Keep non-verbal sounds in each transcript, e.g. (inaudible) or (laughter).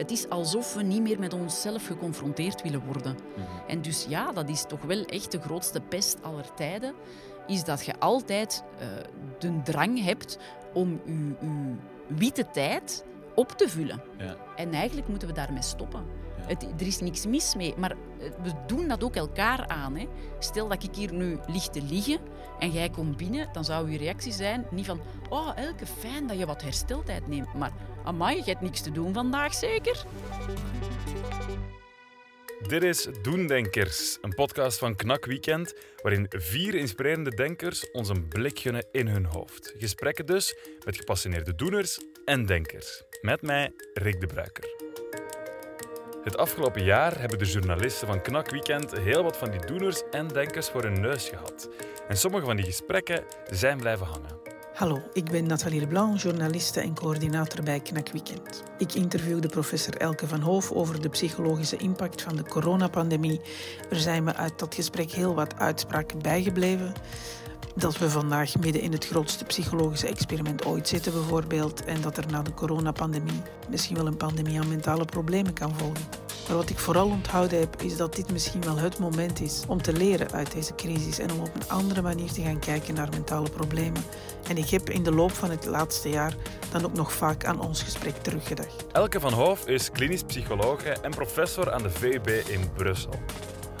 Het is alsof we niet meer met onszelf geconfronteerd willen worden. En dus ja, dat is toch wel echt de grootste pest aller tijden. Is dat je altijd uh, de drang hebt om je, je witte tijd op te vullen. Ja. En eigenlijk moeten we daarmee stoppen. Het, er is niks mis mee, maar eh, we doen dat ook elkaar aan. Hè. Stel dat ik hier nu lig te liggen en jij komt binnen, dan zou je reactie zijn niet van oh, elke fijn dat je wat hersteltijd neemt, maar amai, je hebt niks te doen vandaag zeker? Dit is Doendenkers, een podcast van Knak Weekend, waarin vier inspirerende denkers ons een blik gunnen in hun hoofd. Gesprekken dus met gepassioneerde doeners en denkers. Met mij, Rick de Bruiker. Het afgelopen jaar hebben de journalisten van Knak Weekend heel wat van die doeners en denkers voor hun neus gehad. En sommige van die gesprekken zijn blijven hangen. Hallo, ik ben Nathalie Leblanc, journaliste en coördinator bij Knak Weekend. Ik interviewde professor Elke van Hoof over de psychologische impact van de coronapandemie. Er zijn me uit dat gesprek heel wat uitspraken bijgebleven dat we vandaag midden in het grootste psychologische experiment ooit zitten, bijvoorbeeld, en dat er na de coronapandemie misschien wel een pandemie aan mentale problemen kan volgen. Maar wat ik vooral onthouden heb, is dat dit misschien wel het moment is om te leren uit deze crisis en om op een andere manier te gaan kijken naar mentale problemen. En ik heb in de loop van het laatste jaar dan ook nog vaak aan ons gesprek teruggedacht. Elke van Hoof is klinisch psycholoog en professor aan de VUB in Brussel.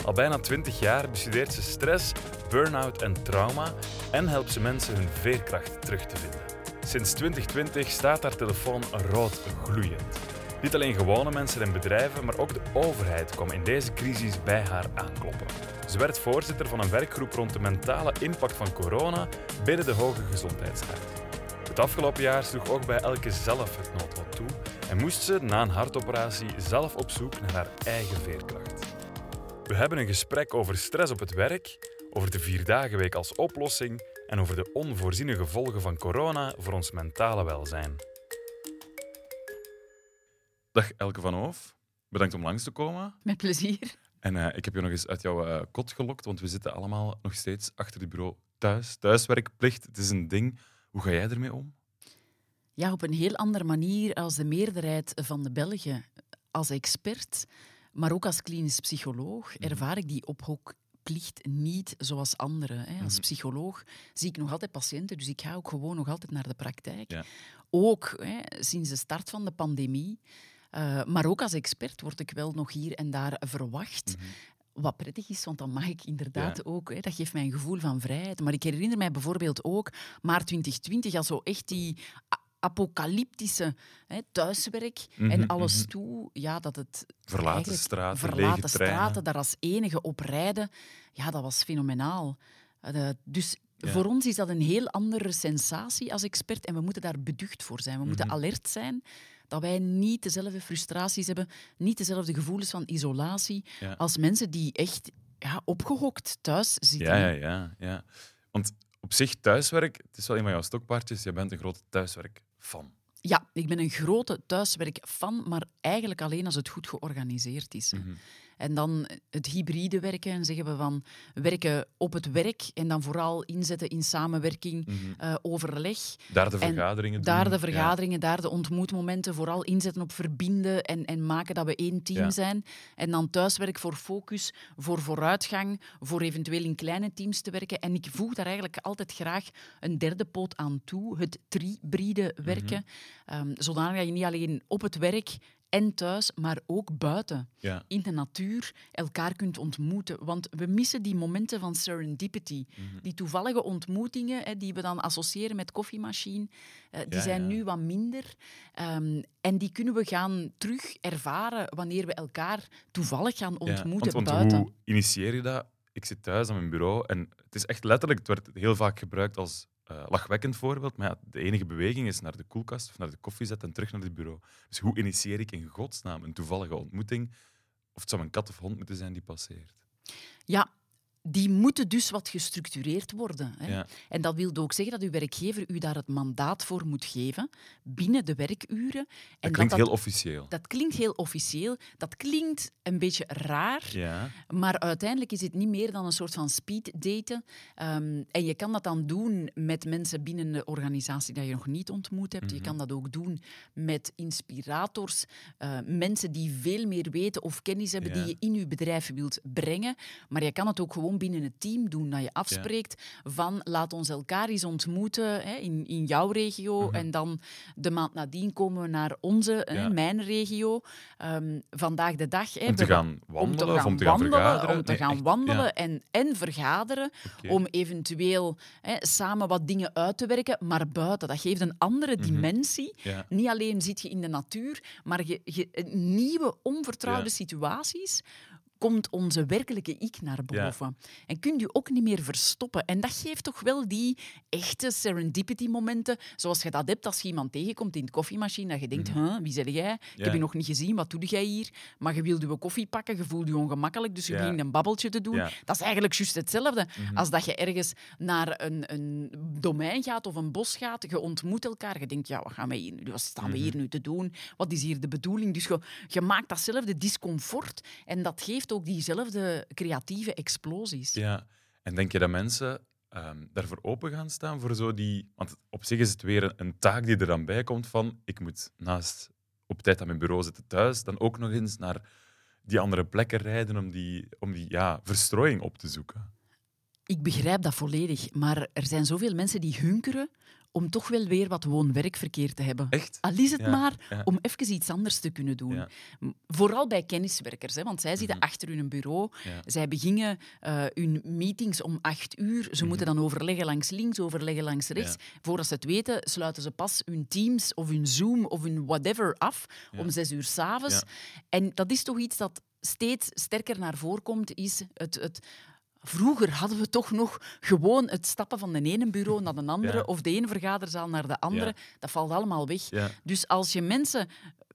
Al bijna 20 jaar bestudeert ze stress, burn-out en trauma en helpt ze mensen hun veerkracht terug te vinden. Sinds 2020 staat haar telefoon rood gloeiend. Niet alleen gewone mensen en bedrijven, maar ook de overheid kwam in deze crisis bij haar aankloppen. Ze werd voorzitter van een werkgroep rond de mentale impact van corona binnen de Hoge Gezondheidsraad. Het afgelopen jaar sloeg ook bij elke zelf het noodlot toe en moest ze na een hartoperatie zelf op zoek naar haar eigen veerkracht. We hebben een gesprek over stress op het werk, over de vierdagenweek als oplossing en over de onvoorziene gevolgen van corona voor ons mentale welzijn. Dag Elke van Hoof, bedankt om langs te komen. Met plezier. En uh, ik heb je nog eens uit jouw uh, kot gelokt, want we zitten allemaal nog steeds achter het bureau thuis. Thuiswerkplicht, het is een ding. Hoe ga jij ermee om? Ja, op een heel andere manier als de meerderheid van de Belgen. Als expert maar ook als klinisch psycholoog mhm. ervaar ik die ophokplicht niet zoals anderen. Als mhm. psycholoog zie ik nog altijd patiënten, dus ik ga ook gewoon nog altijd naar de praktijk. Ja. Ook hè, sinds de start van de pandemie. Uh, maar ook als expert word ik wel nog hier en daar verwacht. Mhm. Wat prettig is, want dan mag ik inderdaad ook, hè, dat geeft mij een gevoel van vrijheid. Maar ik herinner mij bijvoorbeeld ook maart 2020 als zo echt die apocalyptische hè, thuiswerk en mhm, alles mhm. toe. Ja, dat het verlaten straten, verlaten straten, daar als enige op rijden. Ja, dat was fenomenaal. Uh, dus voor ons is dat een heel andere sensatie als expert en we moeten daar beducht voor zijn. We moeten mhm. alert zijn dat wij niet dezelfde frustraties hebben, niet dezelfde gevoelens van isolatie als mensen die echt ja, opgehokt thuis zitten. Ja, ja, ja, ja. Want op zich thuiswerk, het is wel een van jouw stokpaardjes, je bent een grote thuiswerk Ja, ik ben een grote thuiswerkfan, maar eigenlijk alleen als het goed georganiseerd is. En dan het hybride werken, zeggen we van werken op het werk en dan vooral inzetten in samenwerking, mhm. eh, overleg. Daar de vergaderingen Daar de vergaderingen, daar de ontmoetmomenten, vooral inzetten op verbinden en, en maken dat we één team zijn. En dan thuiswerk voor focus, voor vooruitgang, voor eventueel in kleine teams te werken. En ik voeg daar eigenlijk altijd graag een derde poot aan toe, het tribride werken. Mm -hmm. zodanig dat je niet alleen op het werk en thuis, maar ook buiten. In de natuur elkaar kunt ontmoeten. Want we missen die momenten van serendipity. Mhm. Die toevallige ontmoetingen hè, die we dan associëren met koffiemachine, uh, die zijn nu wat minder. Um, en die kunnen we gaan terug ervaren wanneer we elkaar toevallig gaan ontmoeten want, buiten. Hoe initieer je dat? Ik zit thuis aan mijn bureau en het is echt letterlijk, het wordt heel vaak gebruikt als uh, lachwekkend voorbeeld, maar ja, de enige beweging is naar de koelkast of naar de koffiezet en terug naar het bureau. Dus hoe initieer ik in godsnaam een toevallige ontmoeting? Of het zou een kat of hond moeten zijn die passeert? Ja, die moeten dus wat gestructureerd worden. Hè. Ja. En dat wil ook zeggen dat uw werkgever u daar het mandaat voor moet geven binnen de werkuren. Dat En klinkt dat, heel officieel. dat klinkt heel officieel. Dat klinkt een beetje raar. Ja. Maar uiteindelijk is het niet meer dan een soort van speed daten. Ehm, en je kan dat dan doen met mensen binnen de organisatie die je nog niet ontmoet hebt. Mhm. Je kan dat ook doen met inspirators, eh, mensen die veel meer weten of kennis hebben Ja. die je in je bedrijf wilt brengen. Maar je kan het ook gewoon binnen het team doen. Dat je afspreekt van laat ons elkaar eens ontmoeten hè, in, in jouw regio. Mhm. En dan de maand nadien komen we naar onze, hè, Ja. mijn regio. Ehm, vandaag de dag. Hè, Om te gaan wandelen of om te gaan wandelen? Om te gaan wandelen en, en vergaderen. Om eventueel hè, samen wat dingen uit te werken, maar buiten. Dat geeft een andere Mhm. dimensie. Ja. Niet alleen zit je in de natuur, maar je, je, nieuwe, onvertrouwde situaties komt onze werkelijke ik naar boven. En kun je ook niet meer verstoppen. En dat geeft toch wel die echte serendipity-momenten, zoals je dat hebt als je iemand tegenkomt in de koffiemachine, dat je denkt, huh, wie zeg jij? Ik Mhm. Heb je nog niet gezien, wat doe jij hier? Maar je wilde je koffie pakken, je voelde je ongemakkelijk, dus je Ja. begint een babbeltje te doen. Mhm. Dat is eigenlijk juist hetzelfde als dat je ergens naar een, een domein gaat of een bos gaat. Je ontmoet elkaar, je denkt, ja, wat gaan we hier? Wat staan we Mhm. hier nu te doen? Wat is hier de bedoeling? Dus je, je maakt datzelfde discomfort en dat geeft ook diezelfde creatieve explosies. Ja, en denk je dat mensen ehm, daarvoor open gaan staan voor zo die... Want op zich is het weer een, een taak die er dan bij komt van ik moet naast op tijd aan mijn bureau zitten thuis, dan ook nog eens naar die andere plekken rijden om die, om die ja, verstrooiing op te zoeken. Ik begrijp dat volledig, maar er zijn zoveel mensen die hunkeren om toch wel weer wat woon-werkverkeer te hebben. Echt? Al is het Ja, maar ja. om even iets anders te kunnen doen. Ja. Vooral bij kenniswerkers, hè, want zij zitten Mhm. achter hun bureau. Zij beginnen eh, hun meetings om acht uur. Ze moeten dan overleggen langs links, overleggen langs rechts. Mhm. Voordat ze het weten, sluiten ze pas hun Teams of hun Zoom of hun whatever af om zes uur s'avonds. Ja. En dat is toch iets dat steeds sterker naar voren komt, is het... het Vroeger hadden we toch nog gewoon het stappen van de ene bureau naar de andere Ja. of de ene vergaderzaal naar de andere. Ja. Dat valt allemaal weg. Ja. Dus als je mensen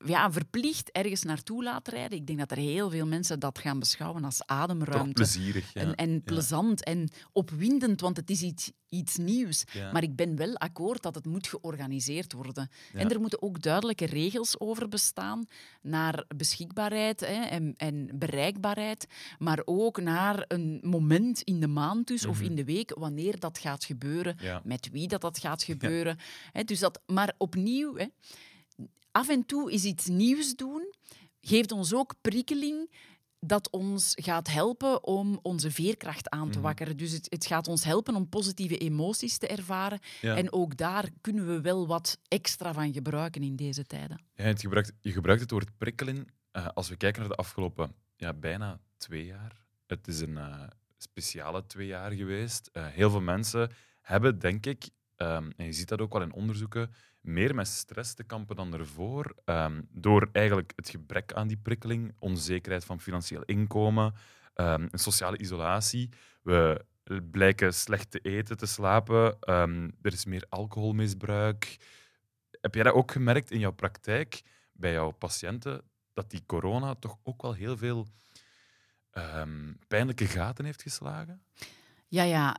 ja, verplicht ergens naartoe laat rijden, ik denk dat er heel veel mensen dat gaan beschouwen als Toch ademruimte. plezierig. En, en plezant en opwindend, want het is iets, iets nieuws. Maar ik ben wel akkoord dat het moet georganiseerd worden. En er moeten ook duidelijke regels over bestaan naar beschikbaarheid hè, en, en bereikbaarheid, maar ook naar een moment in de maand dus, of Mhm. in de week, wanneer dat gaat gebeuren, Ja. met wie dat, dat gaat gebeuren. Dus dat, maar opnieuw, af en toe is iets nieuws doen, geeft ons ook prikkeling dat ons gaat helpen om onze veerkracht aan te Mhm. wakkeren. Dus het, het gaat ons helpen om positieve emoties te ervaren. Ja. En ook daar kunnen we wel wat extra van gebruiken in deze tijden. Ja, het gebruikt, je gebruikt het woord prikkelen. Eh, als we kijken naar de afgelopen ja, bijna twee jaar. Het is een eh, speciale twee jaar geweest. Eh, heel veel mensen hebben, denk ik, ehm, en je ziet dat ook wel in onderzoeken, meer met stress te kampen dan ervoor. ehm, door eigenlijk het gebrek aan die prikkeling, onzekerheid van financieel inkomen, ehm, sociale isolatie. We blijken slecht te eten, te slapen. er is meer alcoholmisbruik. Heb jij dat ook gemerkt in jouw praktijk bij jouw patiënten, dat die corona toch ook wel heel veel ehm, pijnlijke gaten heeft geslagen? Ja, ja.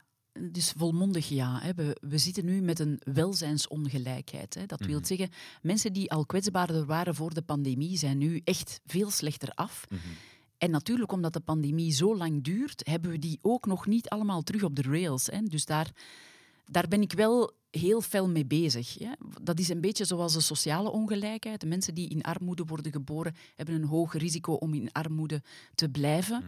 Dus volmondig ja. Hè. We, we zitten nu met een welzijnsongelijkheid. Hè. Dat wil Mhm. zeggen, mensen die al kwetsbaarder waren voor de pandemie, zijn nu echt veel slechter af. En natuurlijk, omdat de pandemie zo lang duurt, hebben we die ook nog niet allemaal terug op de rails. Hè. Dus daar, daar ben ik wel heel fel mee bezig. Hè. Dat is een beetje zoals de sociale ongelijkheid. De mensen die in armoede worden geboren, hebben een hoog risico om in armoede te blijven.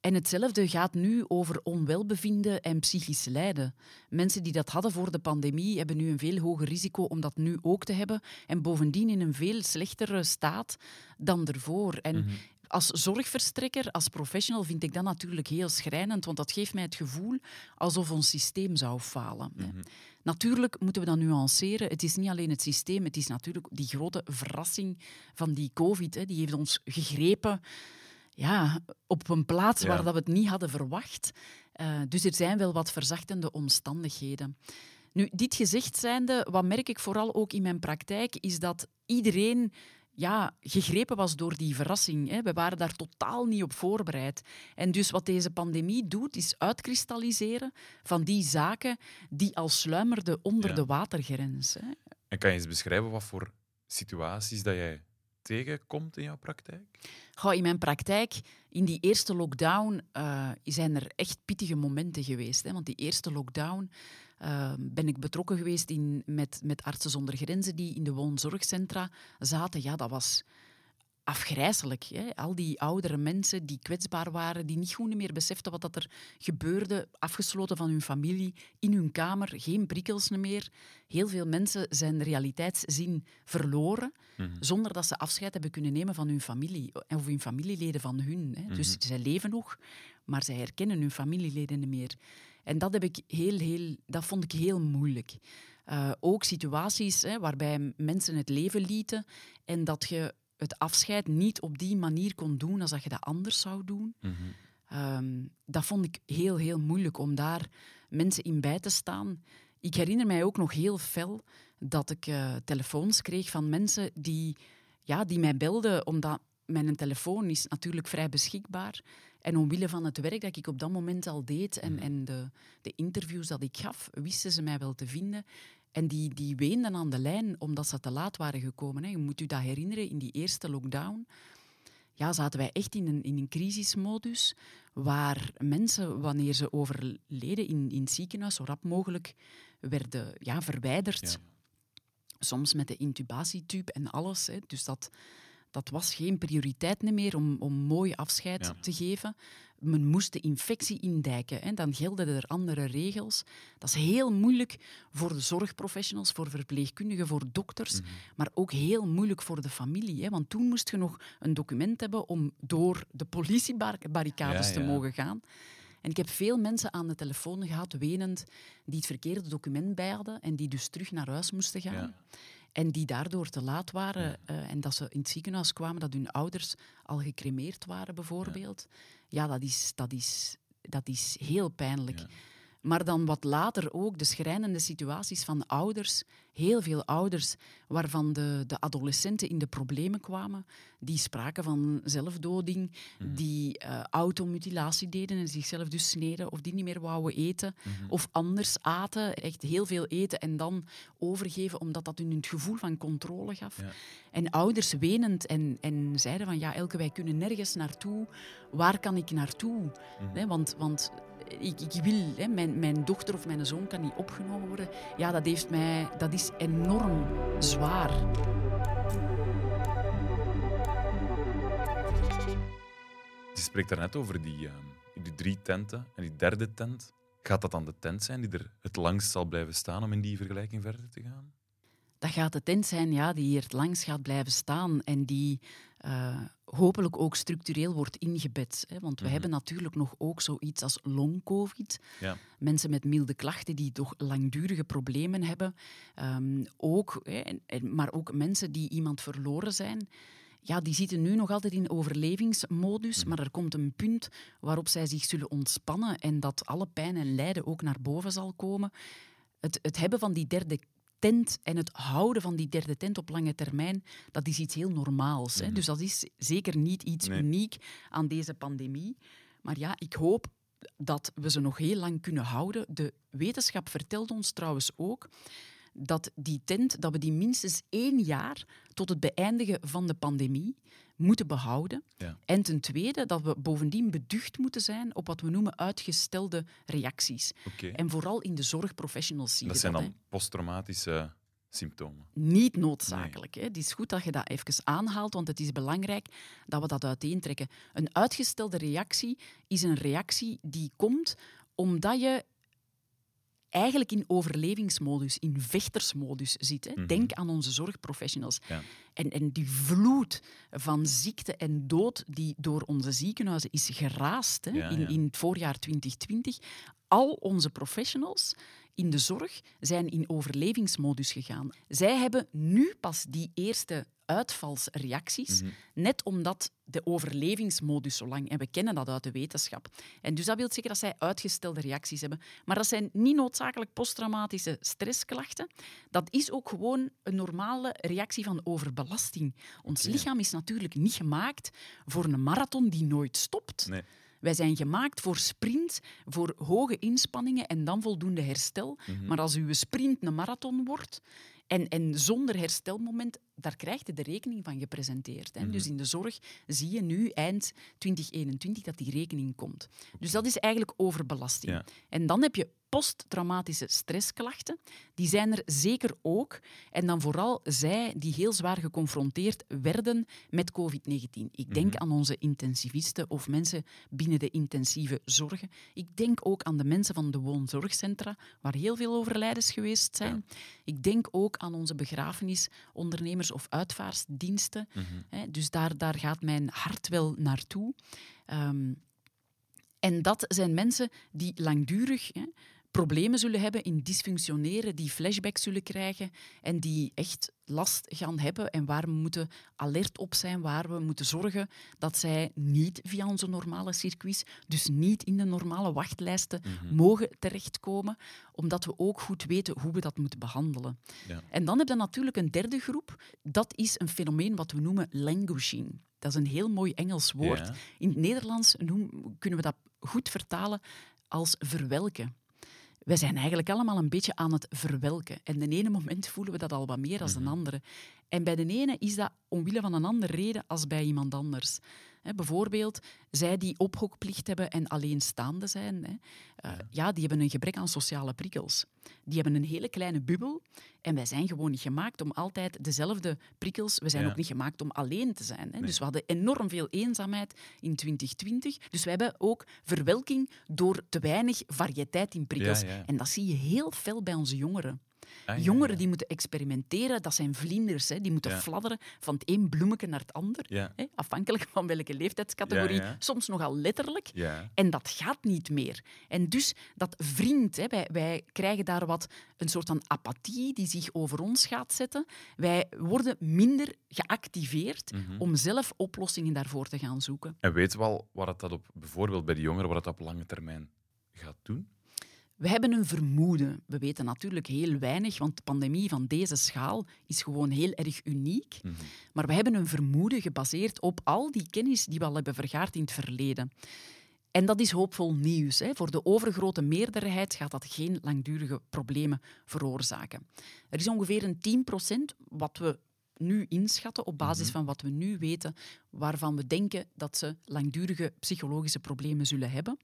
En hetzelfde gaat nu over onwelbevinden en psychisch lijden. Mensen die dat hadden voor de pandemie hebben nu een veel hoger risico om dat nu ook te hebben. En bovendien in een veel slechtere staat dan ervoor. En Mhm. als zorgverstrekker, als professional, vind ik dat natuurlijk heel schrijnend, want dat geeft mij het gevoel alsof ons systeem zou falen. Mhm. Natuurlijk moeten we dat nuanceren. Het is niet alleen het systeem, het is natuurlijk die grote verrassing van die COVID. Hè. Die heeft ons gegrepen ja, op een plaats Ja. waar dat we het niet hadden verwacht. Eh, dus er zijn wel wat verzachtende omstandigheden. Nu, dit gezegd zijnde, wat merk ik vooral ook in mijn praktijk, is dat iedereen ja, gegrepen was door die verrassing. Hè. We waren daar totaal niet op voorbereid. En dus wat deze pandemie doet, is uitkristalliseren van die zaken die al sluimerden onder de watergrens. Hè. En kan je eens beschrijven wat voor situaties dat jij tegenkomt in jouw praktijk? Goh, in mijn praktijk, in die eerste lockdown, uh, zijn er echt pittige momenten geweest. Hè? Want die eerste lockdown uh, ben ik betrokken geweest in, met, met Artsen zonder Grenzen die in de woonzorgcentra zaten. Ja, dat was afgrijzelijk. Hè? Al die oudere mensen die kwetsbaar waren, die niet goed meer beseften wat dat er gebeurde, afgesloten van hun familie, in hun kamer, geen prikkels meer. Heel veel mensen zijn realiteitszin verloren, mhm. zonder dat ze afscheid hebben kunnen nemen van hun familie of hun familieleden van hun. Hè? Dus mhm. zij leven nog, maar zij herkennen hun familieleden niet meer. En dat, heb ik heel, heel, dat vond ik heel moeilijk. Uh, ook situaties hè, waarbij mensen het leven lieten en dat je het afscheid niet op die manier kon doen als dat je dat anders zou doen. Mhm. Ehm, dat vond ik heel, heel moeilijk om daar mensen in bij te staan. Ik herinner mij ook nog heel fel dat ik uh, telefoons kreeg van mensen die, ja, die mij belden, omdat mijn telefoon is natuurlijk vrij beschikbaar. En omwille van het werk dat ik op dat moment al deed en, mhm. en de, de interviews dat ik gaf, wisten ze mij wel te vinden. En die, die weenden aan de lijn omdat ze te laat waren gekomen. Hè. Je moet u dat herinneren, in die eerste lockdown ja, zaten wij echt in een, in een crisismodus waar mensen, wanneer ze overleden in, in het ziekenhuis, zo rap mogelijk werden ja, verwijderd. Soms met de intubatietube en alles. Hè. Dus dat, dat was geen prioriteit meer om, om mooi afscheid te geven men moest de infectie indijken. Hè. Dan gelden er andere regels. Dat is heel moeilijk voor de zorgprofessionals, voor verpleegkundigen, voor dokters, mhm. maar ook heel moeilijk voor de familie. Hè. Want toen moest je nog een document hebben om door de politiebarricades te mogen gaan. En ik heb veel mensen aan de telefoon gehad, wenend, die het verkeerde document bij hadden en die dus terug naar huis moesten gaan. En die daardoor te laat waren uh, en dat ze in het ziekenhuis kwamen dat hun ouders al gecremeerd waren, bijvoorbeeld. Ja, dat, is, dat, is, dat is heel pijnlijk. Maar dan wat later ook de schrijnende situaties van ouders, heel veel ouders, waarvan de, de adolescenten in de problemen kwamen, die spraken van zelfdoding, mhm. die uh, automutilatie deden en zichzelf dus sneden, of die niet meer wouden eten, mhm. of anders aten, echt heel veel eten en dan overgeven omdat dat hun het gevoel van controle gaf. En ouders wenend en, en zeiden van ja, Elke, wij kunnen nergens naartoe, waar kan ik naartoe? Mm want, want ik, ik wil, hè, mijn, mijn dochter of mijn zoon kan niet opgenomen worden. Ja, dat, heeft mij, dat is enorm zwaar. Je spreekt daarnet over die, uh, die drie tenten en die derde tent. Gaat dat dan de tent zijn die er het langst zal blijven staan om in die vergelijking verder te gaan? Dat gaat de tent zijn ja, die hier het langst gaat blijven staan en die uh, hopelijk ook structureel wordt ingebed. Hè? Want we mhm. hebben natuurlijk nog ook zoiets als long-covid. Ja. Mensen met milde klachten die toch langdurige problemen hebben. Um, ook, hè, maar ook mensen die iemand verloren zijn. Ja, die zitten nu nog altijd in overlevingsmodus, mhm. maar er komt een punt waarop zij zich zullen ontspannen en dat alle pijn en lijden ook naar boven zal komen. Het, het hebben van die derde tent en het houden van die derde tent op lange termijn, dat is iets heel normaals. Hè? Mhm. Dus dat is zeker niet iets uniek aan deze pandemie. Maar ja, ik hoop dat we ze nog heel lang kunnen houden. De wetenschap vertelt ons trouwens ook dat die tent, dat we die minstens één jaar tot het beëindigen van de pandemie moeten behouden. Ja. En ten tweede dat we bovendien beducht moeten zijn op wat we noemen uitgestelde reacties. En vooral in de zorgprofessionals zien dat zijn dan posttraumatische symptomen? Niet noodzakelijk. Hè. Het is goed dat je dat even aanhaalt, want het is belangrijk dat we dat uiteentrekken. Een uitgestelde reactie is een reactie die komt omdat je eigenlijk in overlevingsmodus, in vechtersmodus zit. Hè. Mhm. Denk aan onze zorgprofessionals. Ja. En, en die vloed van ziekte en dood die door onze ziekenhuizen is geraast hè, in, in het voorjaar 2020. Al onze professionals in de zorg zijn in overlevingsmodus gegaan. Zij hebben nu pas die eerste uitvalsreacties, Mhm. net omdat de overlevingsmodus zo lang, en we kennen dat uit de wetenschap. En dus dat wil zeggen dat zij uitgestelde reacties hebben. Maar dat zijn niet noodzakelijk posttraumatische stressklachten. Dat is ook gewoon een normale reactie van overbelasting. Ons lichaam is natuurlijk niet gemaakt voor een marathon die nooit stopt. Nee. Wij zijn gemaakt voor sprint, voor hoge inspanningen en dan voldoende herstel. Maar als uw sprint een marathon wordt en, en zonder herstelmoment, daar krijg je de rekening van gepresenteerd. Hè. Dus in de zorg zie je nu eind 2021 dat die rekening komt. Dus dat is eigenlijk overbelasting. Ja. En dan heb je posttraumatische stressklachten. Die zijn er zeker ook. En dan vooral zij die heel zwaar geconfronteerd werden met COVID-19. Ik denk aan onze intensivisten of mensen binnen de intensieve zorgen. Ik denk ook aan de mensen van de woonzorgcentra, waar heel veel overlijdens geweest zijn. Ik denk ook aan onze begrafenisondernemers of uitvaartdiensten. Hè, Dus daar, daar gaat mijn hart wel naartoe. Ehm, en dat zijn mensen die langdurig hè, problemen zullen hebben in dysfunctioneren, die flashbacks zullen krijgen en die echt last gaan hebben en waar we moeten alert op zijn, waar we moeten zorgen dat zij niet via onze normale circuits, dus niet in de normale wachtlijsten, mogen terechtkomen, omdat we ook goed weten hoe we dat moeten behandelen. Ja. En dan heb je natuurlijk een derde groep. Dat is een fenomeen wat we noemen languishing. Dat is een heel mooi Engels woord. Ja. In het Nederlands noem- kunnen we dat goed vertalen als verwelken. Wij zijn eigenlijk allemaal een beetje aan het verwelken. En de ene moment voelen we dat al wat meer dan de andere. En bij de ene is dat omwille van een andere reden als bij iemand anders. Bijvoorbeeld, zij die ophokplicht hebben en alleenstaande zijn, eh, ja, die hebben een gebrek aan sociale prikkels. Die hebben een hele kleine bubbel en wij zijn gewoon niet gemaakt om altijd dezelfde prikkels... We zijn Ja. ook niet gemaakt om alleen te zijn. Dus we hadden enorm veel eenzaamheid in 2020. Dus we hebben ook verwelking door te weinig variëteit in prikkels. Ja, ja. En dat zie je heel fel bij onze jongeren. Ah, ja, Jongeren ja. die moeten experimenteren, dat zijn vlinders. Hè. Die moeten Ja. fladderen van het een bloemetje naar het ander. Hè, afhankelijk van welke leeftijdscategorie. Soms nogal letterlijk. En dat gaat niet meer. En dus dat vriend, hè, wij, wij krijgen daar wat een soort van apathie die zich over ons gaat zetten. Wij worden minder geactiveerd Mhm. om zelf oplossingen daarvoor te gaan zoeken. En weet wel wat dat op, bijvoorbeeld bij de jongeren, wat dat op lange termijn gaat doen? We hebben een vermoeden. We weten natuurlijk heel weinig, want de pandemie van deze schaal is gewoon heel erg uniek. Mhm. Maar we hebben een vermoeden gebaseerd op al die kennis die we al hebben vergaard in het verleden. En dat is hoopvol nieuws. Hè. Voor de overgrote meerderheid gaat dat geen langdurige problemen veroorzaken. Er is ongeveer een 10% wat we nu inschatten op basis van wat we nu weten, waarvan we denken dat ze langdurige psychologische problemen zullen hebben.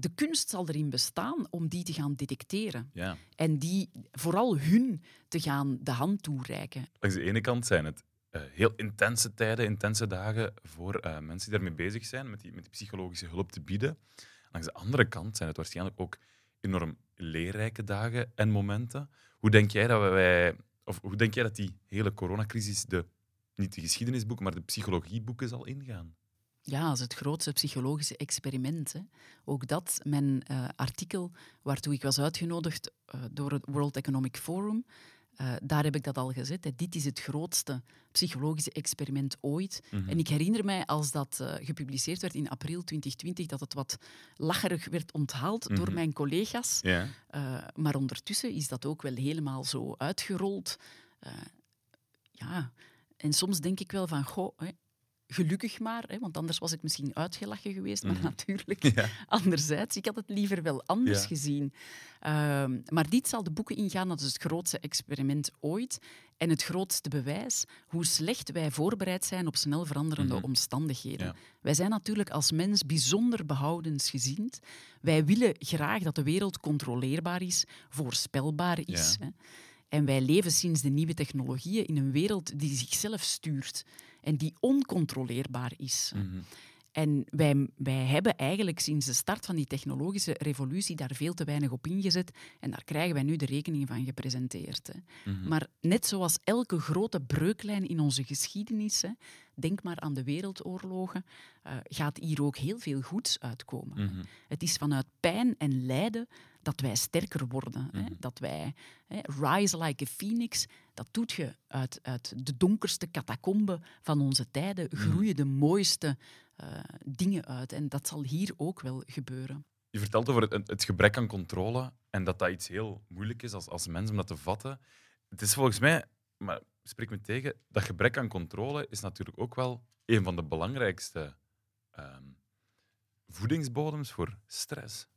De kunst zal erin bestaan om die te gaan detecteren Ja. en die vooral hun te gaan de hand toereiken. Langs de ene kant zijn het eh, heel intense tijden, intense dagen voor eh, mensen die daarmee bezig zijn, met die, met die psychologische hulp te bieden. Langs de andere kant zijn het waarschijnlijk ook enorm leerrijke dagen en momenten. Hoe denk jij dat wij, of hoe denk jij dat die hele coronacrisis de, niet de geschiedenisboeken, maar de psychologieboeken zal ingaan? Ja, als het grootste psychologische experiment. Hè. Ook dat, mijn eh, artikel waartoe ik was uitgenodigd eh, door het World Economic Forum, eh, daar heb ik dat al gezet. Hè. Dit is het grootste psychologische experiment ooit. En ik herinner mij, als dat gepubliceerd werd in april 2020, dat het wat lacherig werd onthaald door mijn collega's. Maar ondertussen is dat ook wel helemaal zo uitgerold. Ja, en soms denk ik wel van, goh, hè, gelukkig maar, hè, want anders was ik misschien uitgelachen geweest. Maar natuurlijk, Ja. anderzijds, ik had het liever wel anders Ja. gezien. Ehm, maar dit zal de boeken ingaan, dat is het grootste experiment ooit. En het grootste bewijs hoe slecht wij voorbereid zijn op snel veranderende omstandigheden. Ja. Wij zijn natuurlijk als mens bijzonder behoudensgezind. Wij willen graag dat de wereld controleerbaar is, voorspelbaar is. Hè. En wij leven sinds de nieuwe technologieën in een wereld die zichzelf stuurt en die oncontroleerbaar is. Mhm. En wij, wij hebben eigenlijk sinds de start van die technologische revolutie daar veel te weinig op ingezet. En daar krijgen wij nu de rekening van gepresenteerd. Hè. Maar net zoals elke grote breuklijn in onze geschiedenis, hè, denk maar aan de wereldoorlogen, eh, gaat hier ook heel veel goeds uitkomen. Mhm. Het is vanuit pijn en lijden dat wij sterker worden. Hè? Mhm. Dat wij hè, rise like a phoenix, dat doet je uit, uit de donkerste catacomben van onze tijden, groeien de mooiste eh, dingen uit. En dat zal hier ook wel gebeuren. Je vertelt over het, het gebrek aan controle en dat dat iets heel moeilijk is als, als mens om dat te vatten. Het is volgens mij, maar spreek me tegen, dat gebrek aan controle is natuurlijk ook wel een van de belangrijkste ehm, voedingsbodems voor stress.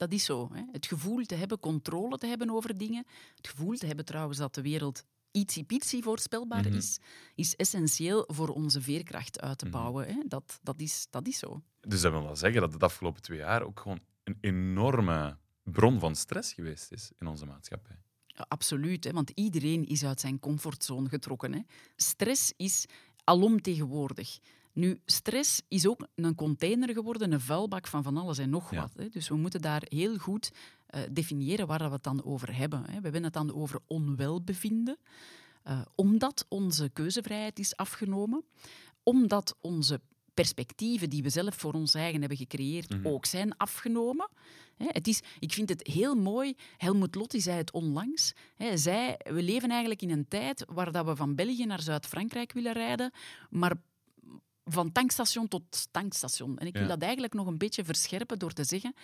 Dat is zo. Hè. Het gevoel te hebben, controle te hebben over dingen. Het gevoel te hebben trouwens dat de wereld ietsiepietsie voorspelbaar Mhm. is, is essentieel voor onze veerkracht uit te Mhm. bouwen. Hè. Dat, dat, is, dat is zo. Dus dat wil wel zeggen dat het de afgelopen twee jaar ook gewoon een enorme bron van stress geweest is in onze maatschappij. Ja, absoluut, hè, want iedereen is uit zijn comfortzone getrokken. Hè. Stress is alomtegenwoordig. Nu, stress is ook een container geworden, een vuilbak van van alles en nog Ja. wat. Hè. Dus we moeten daar heel goed eh, definiëren waar we het dan over hebben. Hè. We hebben het dan over onwelbevinden, eh, omdat onze keuzevrijheid is afgenomen, omdat onze perspectieven die we zelf voor ons eigen hebben gecreëerd Mhm. ook zijn afgenomen. Hè, Het is, ik vind het heel mooi. Helmut Lotti zei het onlangs. Hè, Hij zei, we leven eigenlijk in een tijd waar dat we van België naar Zuid-Frankrijk willen rijden, maar van tankstation tot tankstation. En ik wil Ja. dat eigenlijk nog een beetje verscherpen door te zeggen,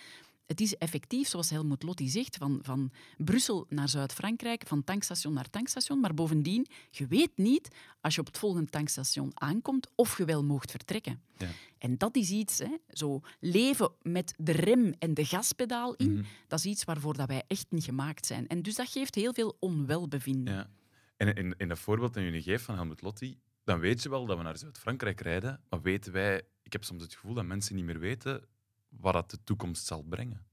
het is effectief, zoals Helmut Lotti zegt, van, van Brussel naar Zuid-Frankrijk, van tankstation naar tankstation. Maar bovendien, je weet niet, als je op het volgende tankstation aankomt, of je wel moogt vertrekken. Ja. En dat is iets, hè, zo leven met de rem en de gaspedaal in, Mhm. dat is iets waarvoor dat wij echt niet gemaakt zijn. En dus dat geeft heel veel onwelbevinden. Ja. En in, in dat voorbeeld dat jullie geeft van Helmut Lotti, dan weet je wel dat we naar Zuid-Frankrijk rijden, maar weten wij, ik heb soms het gevoel dat mensen niet meer weten wat dat de toekomst zal brengen.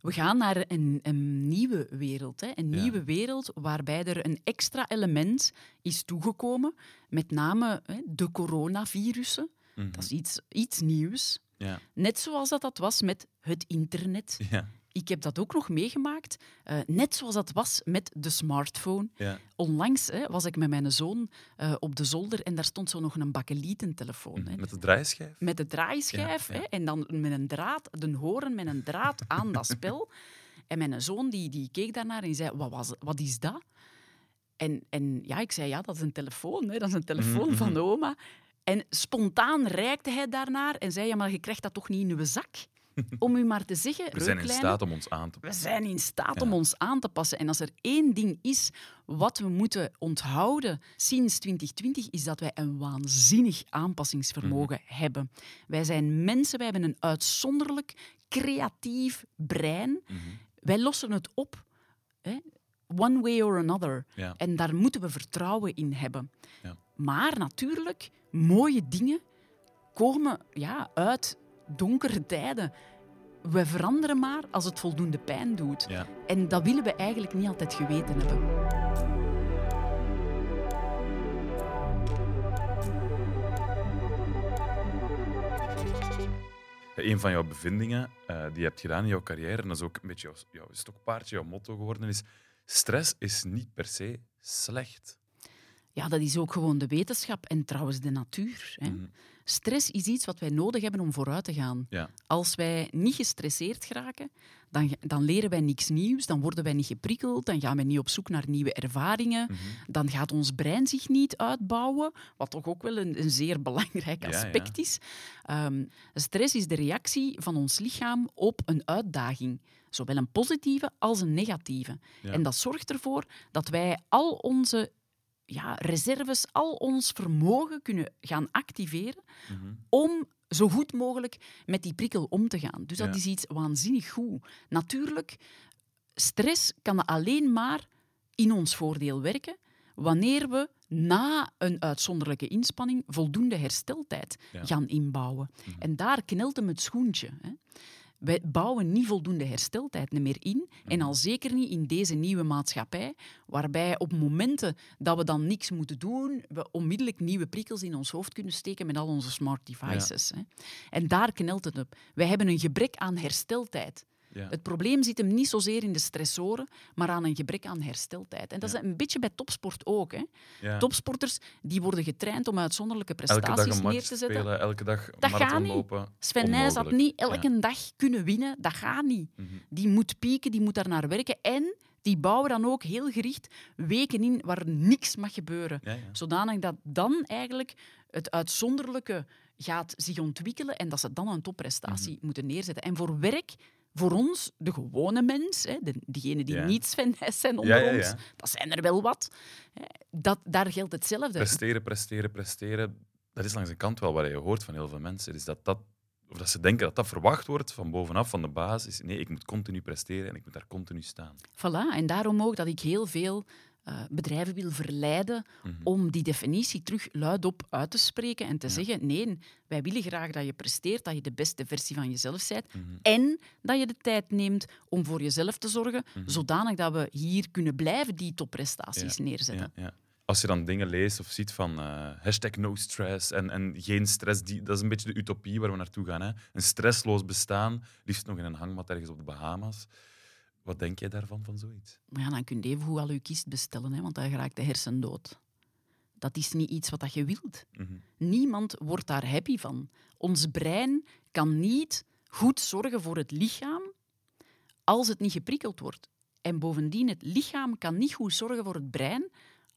We gaan naar een, een nieuwe wereld. Hè? Een Ja. nieuwe wereld waarbij er een extra element is toegekomen. Met name hè, de coronavirussen. Mhm. Dat is iets, iets nieuws. Ja. Net zoals dat, dat was met het internet. Ja. Ik heb dat ook nog meegemaakt. eh, net zoals dat was met de smartphone. Ja. Onlangs hè, was ik met mijn zoon eh, op de zolder en daar stond zo nog een bakelietentelefoon. hè. Met de draaischijf. Met de draaischijf Ja, ja. Hè, en dan met een draad, de horen met een draad aan dat spel. (laughs) En mijn zoon die, die keek daarnaar en zei, wat, was, wat is dat? En, en ja, ik zei, ja, dat is een telefoon. Hè, dat is een telefoon Mhm, van mhm. oma. En spontaan reikte hij daarnaar en zei, ja, maar je krijgt dat toch niet in uw zak? Om u maar te zeggen, We zijn in staat om ons aan te we passen. zijn in staat Ja. om ons aan te passen. En als er één ding is wat we moeten onthouden sinds 2020, is dat wij een waanzinnig aanpassingsvermogen Mhm. hebben. Wij zijn mensen, wij hebben een uitzonderlijk creatief brein. Mhm. Wij lossen het op. Hè? One way or another. Ja. En daar moeten we vertrouwen in hebben. Ja. Maar natuurlijk, mooie dingen komen ja, uit donkere tijden. We veranderen maar als het voldoende pijn doet. Ja. En dat willen we eigenlijk niet altijd geweten hebben. Een van jouw bevindingen eh, die je hebt gedaan in jouw carrière, en dat is ook een beetje jouw, jouw stokpaardje, jouw motto geworden, is stress is niet per se slecht. Ja, dat is ook gewoon de wetenschap en trouwens de natuur. Hè. Mhm. Stress is iets wat wij nodig hebben om vooruit te gaan. Ja. Als wij niet gestresseerd geraken, dan, dan leren wij niks nieuws, dan worden wij niet geprikkeld, dan gaan wij niet op zoek naar nieuwe ervaringen, Mhm. dan gaat ons brein zich niet uitbouwen, wat toch ook wel een, een zeer belangrijk Ja, aspect is. Ehm, stress is de reactie van ons lichaam op een uitdaging. Zowel een positieve als een negatieve. Ja. En dat zorgt ervoor dat wij al onze ja, reserves, al ons vermogen kunnen gaan activeren Mhm. om zo goed mogelijk met die prikkel om te gaan. Dus dat Ja. is iets waanzinnig goed. Natuurlijk, stress kan alleen maar in ons voordeel werken wanneer we na een uitzonderlijke inspanning voldoende hersteltijd Ja. gaan inbouwen. En daar knelt hem het schoentje. Hè. Wij bouwen niet voldoende hersteltijd meer in. En al zeker niet in deze nieuwe maatschappij, waarbij op momenten dat we dan niks moeten doen, we onmiddellijk nieuwe prikkels in ons hoofd kunnen steken met al onze smart devices. Hè. En daar knelt het op. Wij hebben een gebrek aan hersteltijd. Ja. Het probleem zit hem niet zozeer in de stressoren, maar aan een gebrek aan hersteltijd. En dat Ja. is een beetje bij topsport ook. Hè. Ja. Topsporters die worden getraind om uitzonderlijke prestaties neer te zetten. spelen, elke dag Dat gaat niet. lopen. Sven Nijs had niet elke dag kunnen winnen. Dat gaat niet. Mhm. Die moet pieken, die moet daar naar werken. En die bouwen dan ook heel gericht weken in waar niks mag gebeuren. Ja, ja. Zodanig dat dan eigenlijk het uitzonderlijke gaat zich ontwikkelen en dat ze dan een topprestatie Mhm. moeten neerzetten. En voor werk, voor ons, de gewone mens, hè, de, diegenen die Ja. niet Sven Nijs zijn onder Ja, ons, dat zijn er wel wat, hè, dat, daar geldt hetzelfde. Presteren, presteren, presteren. Dat is langs de kant wel wat je hoort van heel veel mensen. Is dat dat, of dat ze denken dat dat verwacht wordt van bovenaf, van de basis. Nee, ik moet continu presteren en ik moet daar continu staan. Voilà, en daarom ook dat ik heel veel eh, bedrijven wil verleiden Mhm. om die definitie terug luidop uit te spreken en te Ja. zeggen: nee, wij willen graag dat je presteert, dat je de beste versie van jezelf bent Mhm. en dat je de tijd neemt om voor jezelf te zorgen, Mhm. zodanig dat we hier kunnen blijven die topprestaties neerzetten. Ja. Als je dan dingen leest of ziet van eh, hashtag no stress en, en geen stress, die, dat is een beetje de utopie waar we naartoe gaan. Hè? Een stressloos bestaan, liefst nog in een hangmat ergens op de Bahama's. Wat denk jij daarvan, van zoiets? Maar ja, dan kun je even hoe al je kist bestellen, hè, want dan raakt de hersen dood. Dat is niet iets wat dat je wilt. Mhm. Niemand wordt daar happy van. Ons brein kan niet goed zorgen voor het lichaam als het niet geprikkeld wordt. En bovendien, het lichaam kan niet goed zorgen voor het brein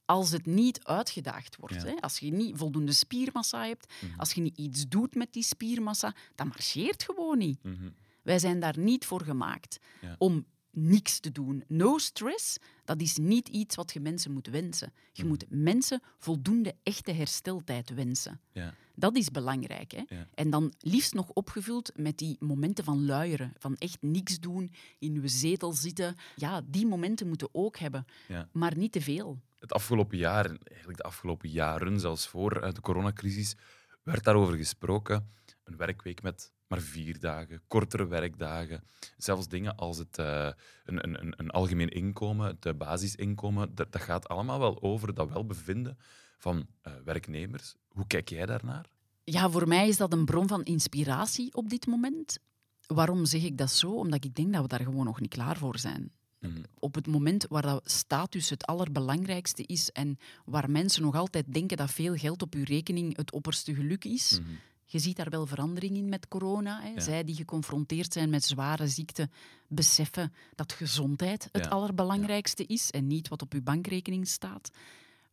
als het niet uitgedaagd wordt. Ja. Hè? Als je niet voldoende spiermassa hebt, Mhm. als je niet iets doet met die spiermassa, dat marcheert gewoon niet. Mhm. Wij zijn daar niet voor gemaakt Ja. om niks te doen. No stress, dat is niet iets wat je mensen moet wensen. Je Mhm. moet mensen voldoende echte hersteltijd wensen. Ja. Dat is belangrijk. Hè? Ja. En dan liefst nog opgevuld met die momenten van luieren, van echt niks doen, in uw zetel zitten. Ja, die momenten moeten ook hebben, Ja. maar niet te veel. Het afgelopen jaar, en eigenlijk de afgelopen jaren, zelfs voor eh, de coronacrisis, werd daarover gesproken. Een werkweek met maar vier dagen, kortere werkdagen. Zelfs dingen als het, eh, een, een, een, een algemeen inkomen, het eh, basisinkomen, dat, dat gaat allemaal wel over dat welbevinden van eh, werknemers. Hoe kijk jij daarnaar? Ja, voor mij is dat een bron van inspiratie op dit moment. Waarom zeg ik dat zo? Omdat ik denk dat we daar gewoon nog niet klaar voor zijn. Mhm. op het moment waar dat status het allerbelangrijkste is en waar mensen nog altijd denken dat veel geld op uw rekening het opperste geluk is. Mhm. Je ziet daar wel verandering in met corona. Hè. Ja. Zij die geconfronteerd zijn met zware ziekten, beseffen dat gezondheid het Ja. allerbelangrijkste is en niet wat op uw bankrekening staat.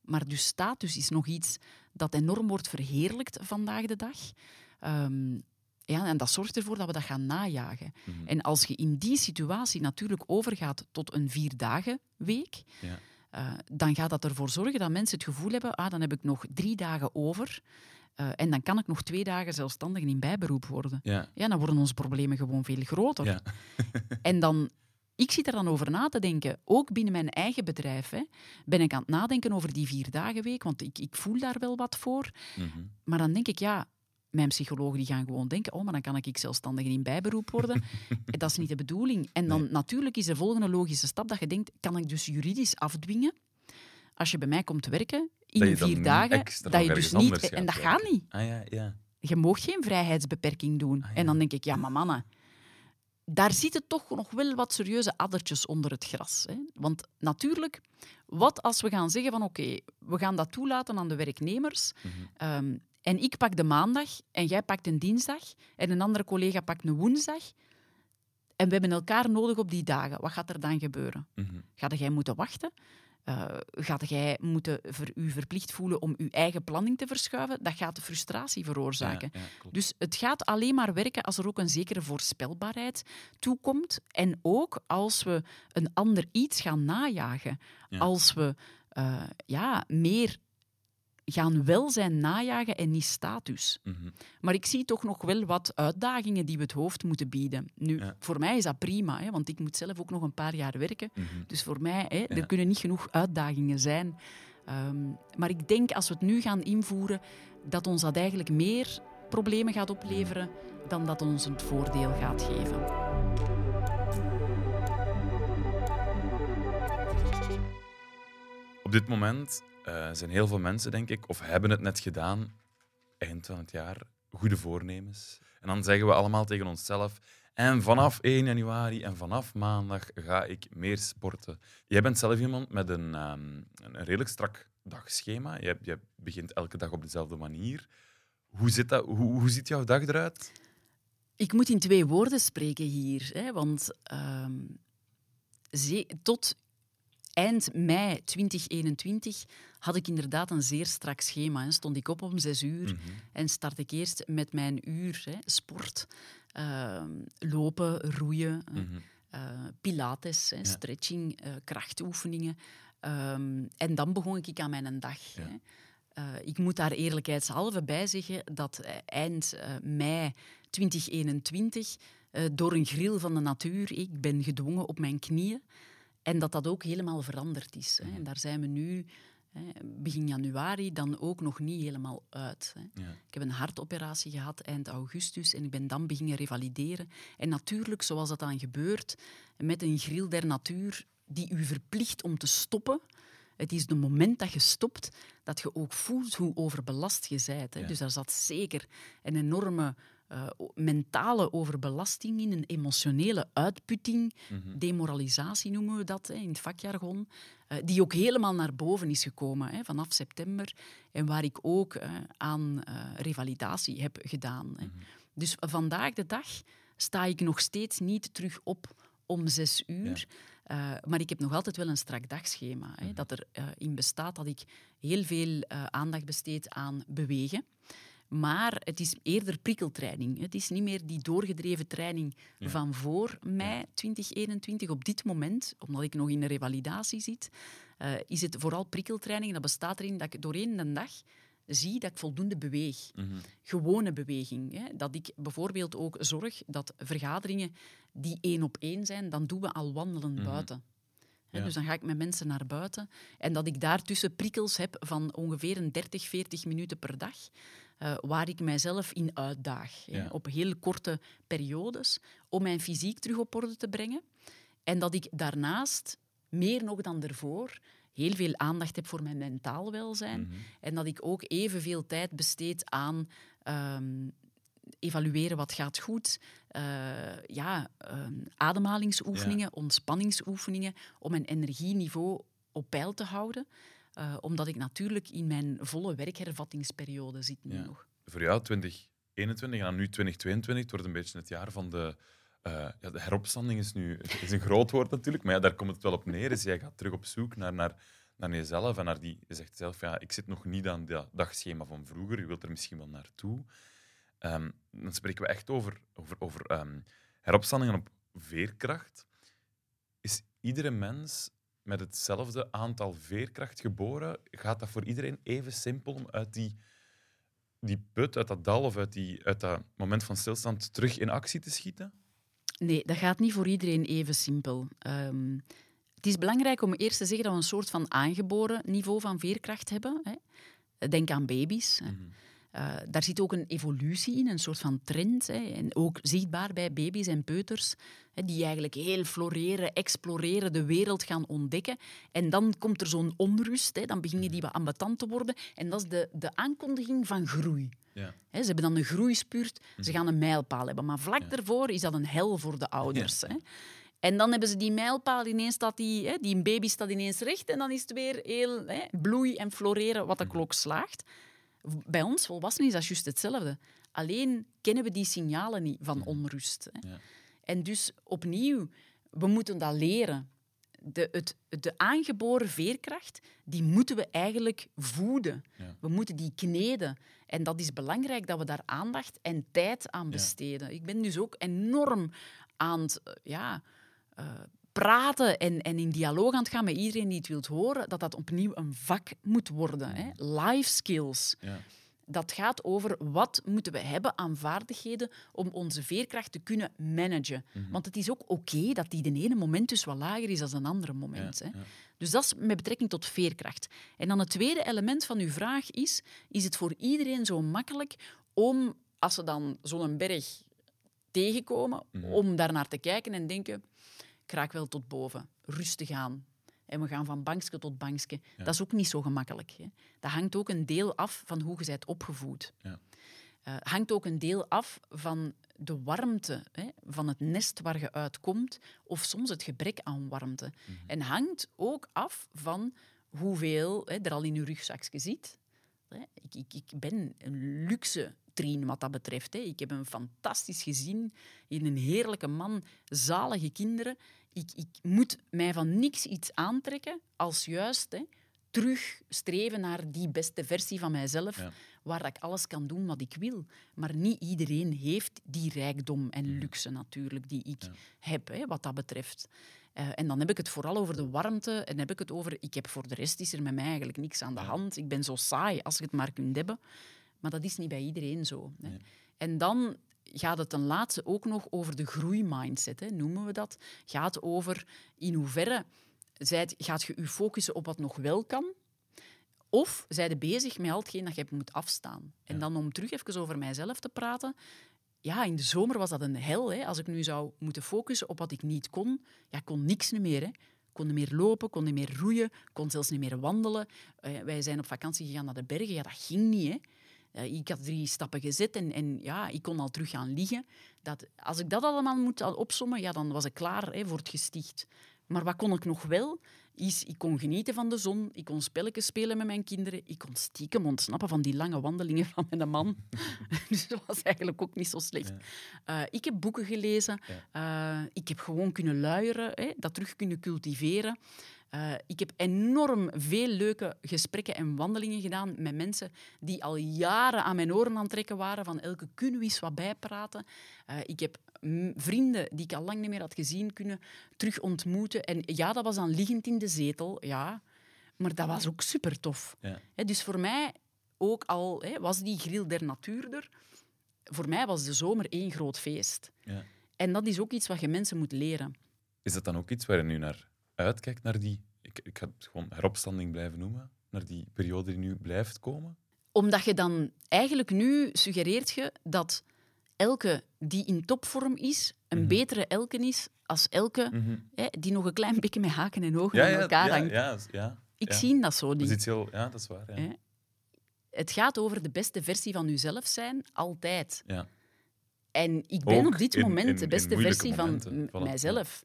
Maar dus status is nog iets dat enorm wordt verheerlijkt vandaag de dag. Ehm, ja, en dat zorgt ervoor dat we dat gaan najagen. Mhm. En als je in die situatie natuurlijk overgaat tot een vierdagen week, Ja. eh, dan gaat dat ervoor zorgen dat mensen het gevoel hebben, ah, dan heb ik nog drie dagen over eh, en dan kan ik nog twee dagen zelfstandig in bijberoep worden. Ja. Ja, dan worden onze problemen gewoon veel groter. Ja. (laughs) (laughs) En dan, ik zit er dan over na te denken, ook binnen mijn eigen bedrijf, hè, ben ik aan het nadenken over die vier dagen week, want ik, ik voel daar wel wat voor. Mhm. Maar dan denk ik, ja, mijn psychologen die gaan gewoon denken, oh, maar dan kan ik zelfstandig in bijberoep worden. En (laughs) dat is niet de bedoeling. En dan Nee. natuurlijk is de volgende logische stap dat je denkt, kan ik dus juridisch afdwingen, als je bij mij komt werken, in vier dagen, dat je dus niet... En dat gaat niet. Ah ja, ja. Je mag geen vrijheidsbeperking doen. Ah, ja. En dan denk ik, ja, maar mannen, daar zitten toch nog wel wat serieuze addertjes onder het gras. Hè? Want natuurlijk, wat als we gaan zeggen van oké, we gaan dat toelaten aan de werknemers Mhm. ehm, en ik pak de maandag en jij pakt een dinsdag en een andere collega pakt een woensdag en we hebben elkaar nodig op die dagen. Wat gaat er dan gebeuren? Mhm. Gaat jij moeten wachten? Eh gaat jij moeten ver, u verplicht voelen om uw eigen planning te verschuiven? Dat gaat frustratie veroorzaken. Ja, ja, klopt. Dus het gaat alleen maar werken als er ook een zekere voorspelbaarheid toekomt. En ook als we een ander iets gaan najagen. Ja. Als we eh, ja, meer gaan welzijn najagen en niet status. Mhm. Maar ik zie toch nog wel wat uitdagingen die we het hoofd moeten bieden. Nu, Ja. voor mij is dat prima, hè, want ik moet zelf ook nog een paar jaar werken. Mhm. Dus voor mij, hè, Ja. er kunnen niet genoeg uitdagingen zijn. Ehm, maar ik denk als we het nu gaan invoeren, dat ons dat eigenlijk meer problemen gaat opleveren dan dat ons het voordeel gaat geven. Op dit moment eh, zijn heel veel mensen, denk ik, of hebben het net gedaan, eind van het jaar, goede voornemens. En dan zeggen we allemaal tegen onszelf, En vanaf 1 januari en vanaf maandag ga ik meer sporten. Jij bent zelf iemand met een, ehm, een redelijk strak dagschema. Je, je begint elke dag op dezelfde manier. Hoe, zit dat, hoe, hoe ziet jouw dag eruit? Ik moet in twee woorden spreken hier. Hè, want ehm, tot eind mei 2021 had ik inderdaad een zeer strak schema. Hè. Stond ik op om zes uur mhm. en start ik eerst met mijn uur hè, sport. Ehm, lopen, roeien, mm pilates, hè, stretching, uh, krachtoefeningen. Ehm, en dan begon ik aan mijn dag. Hè. ik moet daar eerlijkheidshalve bij zeggen dat eind mei 2021 door een grill van de natuur, ik ben gedwongen op mijn knieën, en dat dat ook helemaal veranderd is. Hè. En daar zijn we nu, begin januari, dan ook nog niet helemaal uit. Ja. Ik heb een hartoperatie gehad eind augustus en ik ben dan beginnen revalideren. En natuurlijk, zoals dat dan gebeurt, met een grill der natuur die u verplicht om te stoppen. Het is het moment dat je stopt, dat je ook voelt hoe overbelast je bent. Hè. Dus daar zat zeker een enorme uh, mentale overbelasting in, een emotionele uitputting, mhm. demoralisatie noemen we dat hè, in het vakjargon, die ook helemaal naar boven is gekomen hè, vanaf september en waar ik ook uh, aan revalidatie heb gedaan. Hè. Mhm. Dus vandaag de dag sta ik nog steeds niet terug op om zes uur. maar ik heb nog altijd wel een strak dagschema. Hè, mhm. Dat erin bestaat dat ik heel veel aandacht besteed aan bewegen. Maar het is eerder prikkeltraining. Het is niet meer die doorgedreven training van voor mei 2021. Op dit moment, omdat ik nog in de revalidatie zit, uh, is het vooral prikkeltraining. Dat bestaat erin dat ik doorheen de dag zie dat ik voldoende beweeg. Mhm. Gewone beweging. Hè. Dat ik bijvoorbeeld ook zorg dat vergaderingen die één op één zijn, dan doen we al wandelen mhm. buiten. Dus dan ga ik met mensen naar buiten. En dat ik daartussen prikkels heb van ongeveer een 30, 40 minuten per dag. Uh, waar ik mijzelf in uitdaag. op heel korte periodes. Om mijn fysiek terug op orde te brengen. En dat ik daarnaast, meer nog dan ervoor, heel veel aandacht heb voor mijn mentaal welzijn. Mhm. En dat ik ook evenveel tijd besteed aan um, evalueren wat gaat goed. Uh, ja, uh, ademhalingsoefeningen, ontspanningsoefeningen, om mijn energieniveau op peil te houden. Uh, omdat ik natuurlijk in mijn volle werkhervattingsperiode zit nu nog. Voor jou 2021 en nu 2022, het wordt een beetje het jaar van de... Uh, ja, de heropstanding is nu is een groot woord natuurlijk, maar ja, daar komt het wel op neer. Dus jij gaat terug op zoek naar, naar, naar jezelf en naar die... Je zegt zelf, ja, ik zit nog niet aan dat dagschema van vroeger, je wilt er misschien wel naartoe. Um, dan spreken we echt over, over, over um, heropstandingen op veerkracht. Is iedere mens met hetzelfde aantal veerkracht geboren, gaat dat voor iedereen even simpel om uit die, die put, uit dat dal of uit, die, uit dat moment van stilstand terug in actie te schieten? Nee, dat gaat niet voor iedereen even simpel. Um, het is belangrijk om eerst te zeggen dat we een soort van aangeboren niveau van veerkracht hebben. Hè. Denk aan baby's. Mm uh, daar zit ook een evolutie in, een soort van trend. Hè, en ook zichtbaar bij baby's en peuters, hè, die eigenlijk heel floreren, exploreren, de wereld gaan ontdekken. En dan komt er zo'n onrust, hè, dan beginnen die wat ambetant te worden. En dat is de, de aankondiging van groei. Ja. ze hebben dan een groeispurt, ze gaan een mijlpaal hebben. Maar vlak daarvoor is dat een hel voor de ouders. En dan hebben ze die mijlpaal, ineens staat die, die baby staat ineens recht en dan is het weer heel bloei en floreren wat de klok slaagt. Bij ons volwassenen is dat juist hetzelfde. Alleen kennen we die signalen niet van onrust. Hè. Ja. En dus opnieuw, we moeten dat leren. De, het, de aangeboren veerkracht, die moeten we eigenlijk voeden. We moeten die kneden. En dat is belangrijk dat we daar aandacht en tijd aan besteden. Ik ben dus ook enorm aan het ja, uh, praten en, en in dialoog aan het gaan met iedereen die het wilt horen, dat dat opnieuw een vak moet worden. Hè? Life skills. Ja. Dat gaat over wat moeten we hebben aan vaardigheden om onze veerkracht te kunnen managen. Mhm. Want het is ook oké dat die de ene moment dus wat lager is dan een andere moment. hè? Dus dat is met betrekking tot veerkracht. En dan het tweede element van uw vraag is, is het voor iedereen zo makkelijk om, als ze dan zo'n berg tegenkomen, mm -hmm. om daarnaar te kijken en denken ik raak wel tot boven. Rustig aan. En we gaan van bankje tot bankje. Dat is ook niet zo gemakkelijk. Hè. Dat hangt ook een deel af van hoe je bent opgevoed. Ja. uh, hangt ook een deel af van de warmte hè, van het nest waar je uitkomt, of soms het gebrek aan warmte. Mhm. En hangt ook af van hoeveel hè, er al in je rugzakje zit. Ik, ik, ik ben een luxe wat dat betreft. Hè. Ik heb een fantastisch gezin, een heerlijke man, zalige kinderen. Ik, ik moet mij van niks iets aantrekken als juist hè, terug streven naar die beste versie van mijzelf, waar ik alles kan doen wat ik wil. Maar niet iedereen heeft die rijkdom en mm. luxe natuurlijk die ik heb, hè, wat dat betreft. Uh, en dan heb ik het vooral over de warmte en heb ik het over... Ik heb voor de rest is er met mij eigenlijk niks aan de hand. Ik ben zo saai als ik het maar kunt hebben. Maar dat is niet bij iedereen zo. Hè. En dan gaat het ten laatste ook nog over de groeimindset, hè, noemen we dat. Gaat over in hoeverre zijt, gaat je je focussen op wat nog wel kan, of zij je bezig met al hetgeen dat je moet afstaan. En dan om terug even over mijzelf te praten. Ja, in de zomer was dat een hel. Hè. Als ik nu zou moeten focussen op wat ik niet kon, ja, kon niks meer. Hè. Kon niet meer lopen, kon niet meer roeien, kon zelfs niet meer wandelen. Uh, wij zijn op vakantie gegaan naar de bergen. Ja, dat ging niet. Hè. Ik had drie stappen gezet en, en, ja, ik kon al terug gaan liggen. Dat, als ik dat allemaal moet opsommen, ja, dan was ik klaar hè, voor het gesticht. Maar wat kon ik nog wel? Is, ik kon genieten van de zon, ik kon spelletjes spelen met mijn kinderen, ik kon stiekem ontsnappen van die lange wandelingen van mijn man. (laughs) dus dat was eigenlijk ook niet zo slecht. Uh, ik heb boeken gelezen, uh, ik heb gewoon kunnen luieren, hè, dat terug kunnen cultiveren. Uh, ik heb enorm veel leuke gesprekken en wandelingen gedaan met mensen die al jaren aan mijn oren aan het trekken waren, van elke kunnen we eens wat bijpraten. Uh, ik heb vrienden die ik al lang niet meer had gezien kunnen terug ontmoeten. En ja, dat was dan liggend in de zetel, ja. Maar dat was ook super tof. Ja. dus voor mij ook al was die grill der natuur er, voor mij was de zomer één groot feest. Ja. En dat is ook iets wat je mensen moet leren. Is dat dan ook iets waar je nu naar uitkijkt, naar die, ik, ik ga het gewoon heropstanding blijven noemen, naar die periode die nu blijft komen? Omdat je dan eigenlijk nu suggereert je dat elke die in topvorm is, een mhm. betere elke is als elke mhm. hè, die nog een klein beetje met haken en ogen aan elkaar hangt. Ja, ja, Ik zie dat zo niet. Dat is heel, ja, dat is waar. Het gaat over de beste versie van jezelf zijn, altijd. Ja. En ik ben op dit moment de beste versie van mijzelf.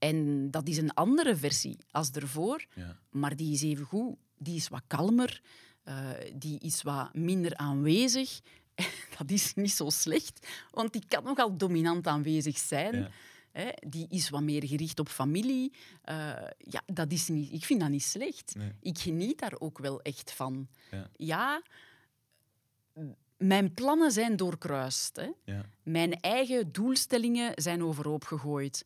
En dat is een andere versie als ervoor, maar die is even goed. Die is wat kalmer, uh, die is wat minder aanwezig, (laughs) dat is niet zo slecht, want die kan nogal dominant aanwezig zijn. Hè, die is wat meer gericht op familie. Uh, ja, dat is niet, ik vind dat niet slecht. Ik geniet daar ook wel echt van. Ja, ja mijn plannen zijn doorkruist. Hè. Ja. Mijn eigen doelstellingen zijn overhoop gegooid.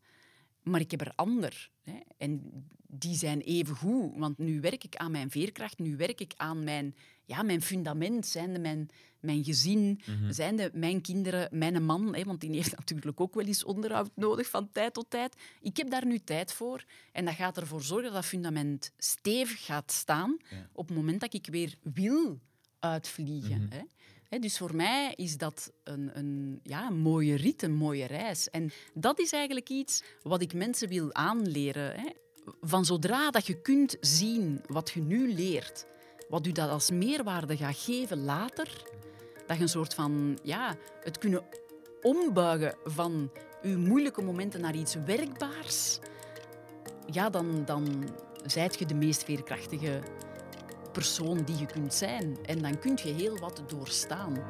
Maar ik heb er ander. Hè. En die zijn even goed. Want nu werk ik aan mijn veerkracht, nu werk ik aan mijn, ja, mijn fundament. Zijnde mijn, mijn gezin, mm zijnde mijn kinderen, mijn man. Hè, want die heeft (laughs) natuurlijk ook wel eens onderhoud nodig van tijd tot tijd. Ik heb daar nu tijd voor. En dat gaat ervoor zorgen dat dat fundament stevig gaat staan op het moment dat ik weer wil uitvliegen. Mhm. hè dus voor mij is dat een, een, ja, een mooie rit, een mooie reis. En dat is eigenlijk iets wat ik mensen wil aanleren. Van zodra dat je kunt zien wat je nu leert, wat u dat als meerwaarde gaat geven later, dat je een soort van ja, het kunnen ombuigen van uw moeilijke momenten naar iets werkbaars, ja, dan, dan zijt je de meest veerkrachtige persoon die je kunt zijn. En dan kun je heel wat doorstaan.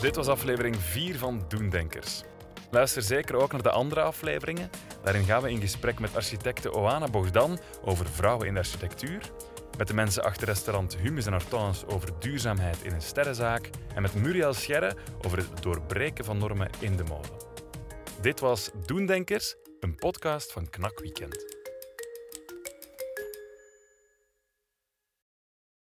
Dit was aflevering 4 van Doendenkers. Luister zeker ook naar de andere afleveringen. Daarin gaan we in gesprek met architecte Oana Bogdan over vrouwen in de architectuur, met de mensen achter restaurant Humus en Hortense over duurzaamheid in een sterrenzaak en met Muriel Scherre over het doorbreken van normen in de mode. Dit was Doendenkers, een podcast van Knak Weekend.